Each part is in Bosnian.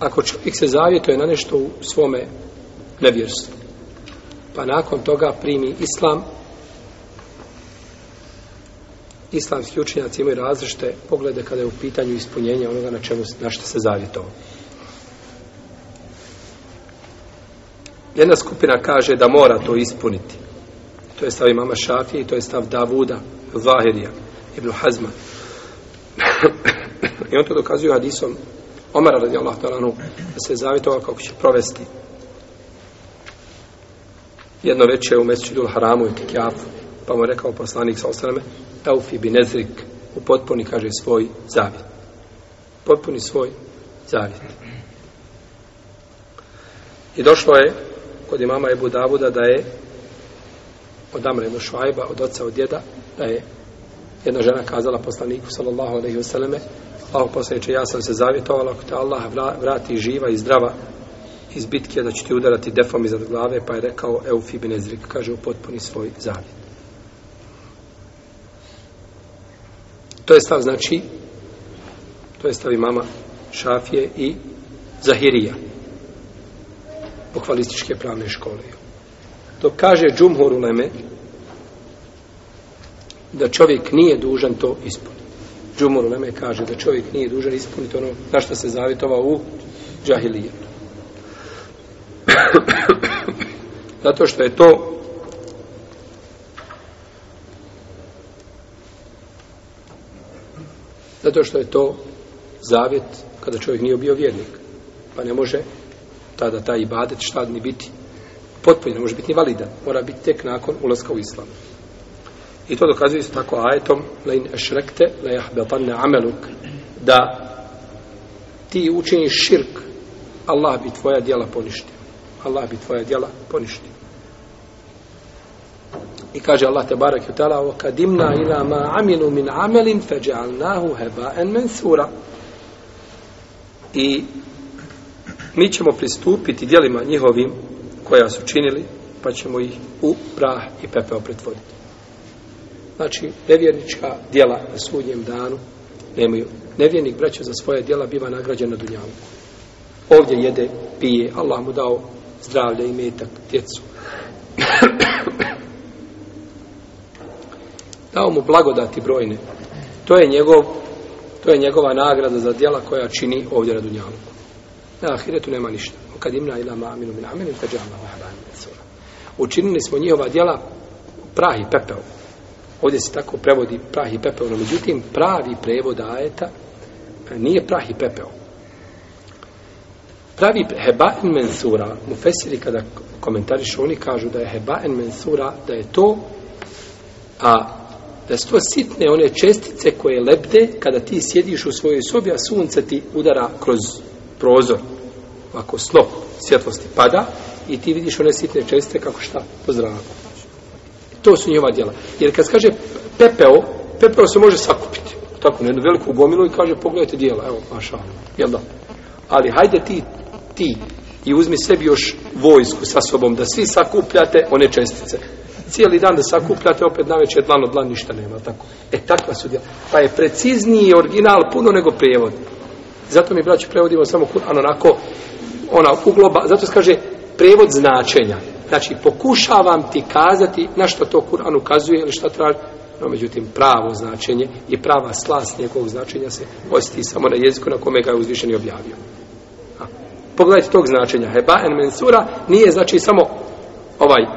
ako čovjek se zavjetuje na nešto u svome nevjerstvu, pa nakon toga primi islam, islamski učenjaci imaju različite poglede kada je u pitanju ispunjenja onoga na, čemu, na što se zavjetovao. Jedna skupina kaže da mora to ispuniti. To je stav imama Šafije i to je stav Davuda, Zahirija, Ibn Hazma. I on to dokazuje hadisom Omara radijallahu ta'ala anu da se zavitova kako će provesti jedno veće u mesečidu haramu i tikjafu pa mu je rekao poslanik sa osaname Eufi binezrik u potpuni kaže svoj zavjet potpuni svoj zavjet i došlo je kod imama Ebu Davuda da je od Amre do Švajba, od oca, od djeda, da je jedna žena kazala poslaniku sallallahu alaihi wasallam Allah posljedniče, ja sam se zavjetovala ako te Allah vrati živa i zdrava iz bitke da će ti udarati defom iznad glave, pa je rekao Eufi bin Ezrik, kaže u potpuni svoj zavjet. To je stav, znači, to je stav i mama Šafije i Zahirija, pokvalističke pravne škole. To kaže Džumhur Uleme, da čovjek nije dužan to ispuniti. Džumur Leme kaže da čovjek nije dužan ispuniti ono na što se zavitova u džahilije. Zato što je to Zato što je to zavjet kada čovjek nije bio vjernik. Pa ne može tada taj ibadet šta ni biti potpuno, ne može biti ni validan. Mora biti tek nakon ulaska u islamu. I to dokazuje se tako ajetom la in ashrakte la yahbatanna amaluk da ti učiniš širk Allah bi tvoja djela poništio. Allah bi tvoja djela poništio. I kaže Allah te barek i tala o kadimna ila ma aminu min amelin feđalnahu heba en mensura. I mi ćemo pristupiti djelima njihovim koja su činili pa ćemo ih u prah i pepeo pretvoriti znači nevjernička djela na sudnjem danu nemaju nevjernik braća za svoje djela biva nagrađen na dunjavku ovdje jede, pije, Allah mu dao zdravlje i metak, djecu dao mu blagodati brojne to je njegov to je njegova nagrada za djela koja čini ovdje na dunjavku na ahiretu nema ništa kad imna ila ma'aminu min amenim kad jahla ma'aminu min sura učinili smo njihova djela prahi, pepeo Ovdje se tako prevodi prah i pepeo, no međutim pravi prevod ajeta e, nije prah i pepeo. Pravi heba en mensura, mu fesiri kada komentariš, oni kažu da je heba en mensura, da je to, a da su to sitne one čestice koje lebde kada ti sjediš u svojoj sobi, a sunce ti udara kroz prozor. Ako snop svjetlosti pada i ti vidiš one sitne čestice kako šta po zraku. To su njihova djela. Jer kad kaže pepeo, pepeo se može sakupiti. Tako, na jednu veliku gomilu i kaže, pogledajte djela, evo, maša, jel da? Ali hajde ti, ti, i uzmi sebi još vojsku sa sobom, da svi sakupljate one čestice. Cijeli dan da sakupljate, opet na večer dlan od dlan, ništa nema, tako. E, takva su djela. Pa je precizniji original puno nego prijevod. Zato mi, braći, prevodimo samo Kur'an onako, ona, u globa, zato se kaže, prevod značenja. Znači, pokušavam ti kazati na što to Kur'an ukazuje ili što traži. No, međutim, pravo značenje i prava slas njegovog značenja se osjeti samo na jeziku na kome ga je uzvišen i objavio. A. Pogledajte tog značenja. Heba en mensura nije, znači, samo ovaj e,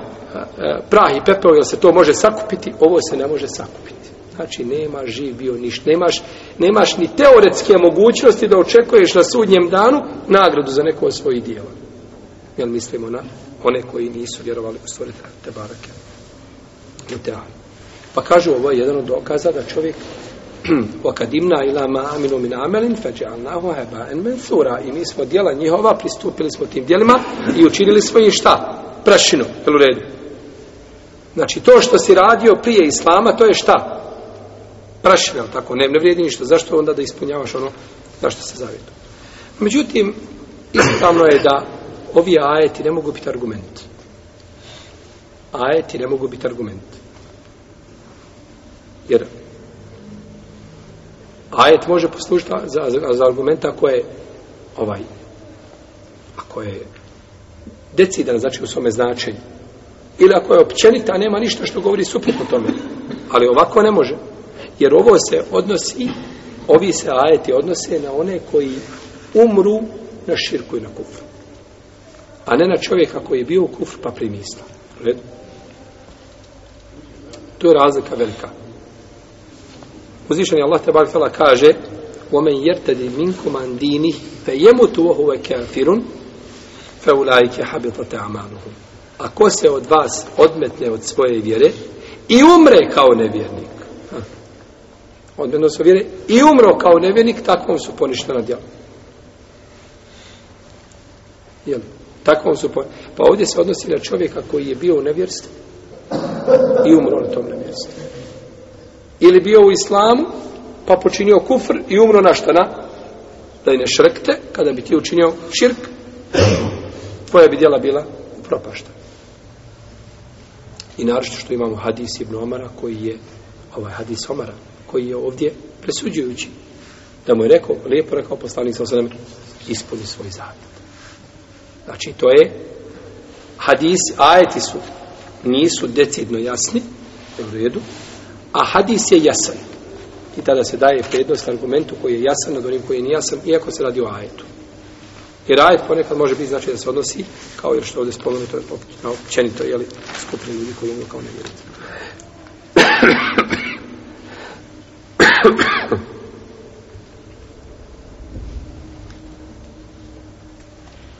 prah i pepeo, jel se to može sakupiti, ovo se ne može sakupiti. Znači, nema živ bio niš, nemaš, nemaš ni teoretske mogućnosti da očekuješ na sudnjem danu nagradu za neko svoji dijela. Jel mislimo na one koji nisu vjerovali u stvorite te barake i te ali. Pa kažu ovo je jedan od dokaza da čovjek وَكَدِمْنَا إِلَا مَا أَمِنُوا مِنْ أَمَلٍ فَجَعَلْنَاهُ هَبَاً مَنْثُورًا I mi smo dijela njihova, pristupili smo tim dijelima i učinili svoje šta? Prašinu, jel u redu? Znači, to što si radio prije Islama, to je šta? Prašina, tako? Ne, ne vrijedi ništa. Zašto onda da ispunjavaš ono na što se zavjetu? Međutim, ispravno je da ovi ajeti ne mogu biti argument. Ajeti ne mogu biti argument. Jer ajet može poslužiti za, za, za argumenta ako je ovaj, ako je decidan, znači u svome značenju. Ili ako je općenita, nema ništa što govori suprotno tome. Ali ovako ne može. Jer ovo se odnosi, ovi se ajeti odnose na one koji umru na širku i na kufru a ne na čovjeka koji je bio u kufru pa primi islam. Red. To je razlika velika. Uzvišen je Allah te bakfala kaže وَمَنْ يَرْتَدِ مِنْكُمْ عَنْ دِينِهِ فَيَمُتُ وَهُوَ كَافِرٌ فَاُلَيْكَ حَبِطَتَ عَمَانُهُمْ A ko se od vas odmetne od svoje vjere i umre kao nevjernik? Odmetno se vjere i umro kao nevjernik, takvom su poništena djela. Jel? Jel? takvom su po... pa ovdje se odnosi na čovjeka koji je bio u nevjerstvu i umro na tom nevjerstvu ili bio u islamu pa počinio kufr i umro na šta na da ne šrkte kada bi ti učinio širk tvoja bi djela bila propašta i naravno što imamo hadis ibn Omara koji je ovaj hadis Omara koji je ovdje presuđujući da mu je rekao, lijepo rekao poslanik sa osadem ispuni svoj zavjet Znači, to je hadis, ajeti su, nisu decidno jasni, u redu, a hadis je jasan. I tada se daje prednost argumentu koji je jasan od onim koji je nijasan, iako se radi o ajetu. Jer ajet ponekad može biti znači da se odnosi, kao jer što ovdje spomenuto je općenito, jeli, skupine ljudi koji je kao nevjerica.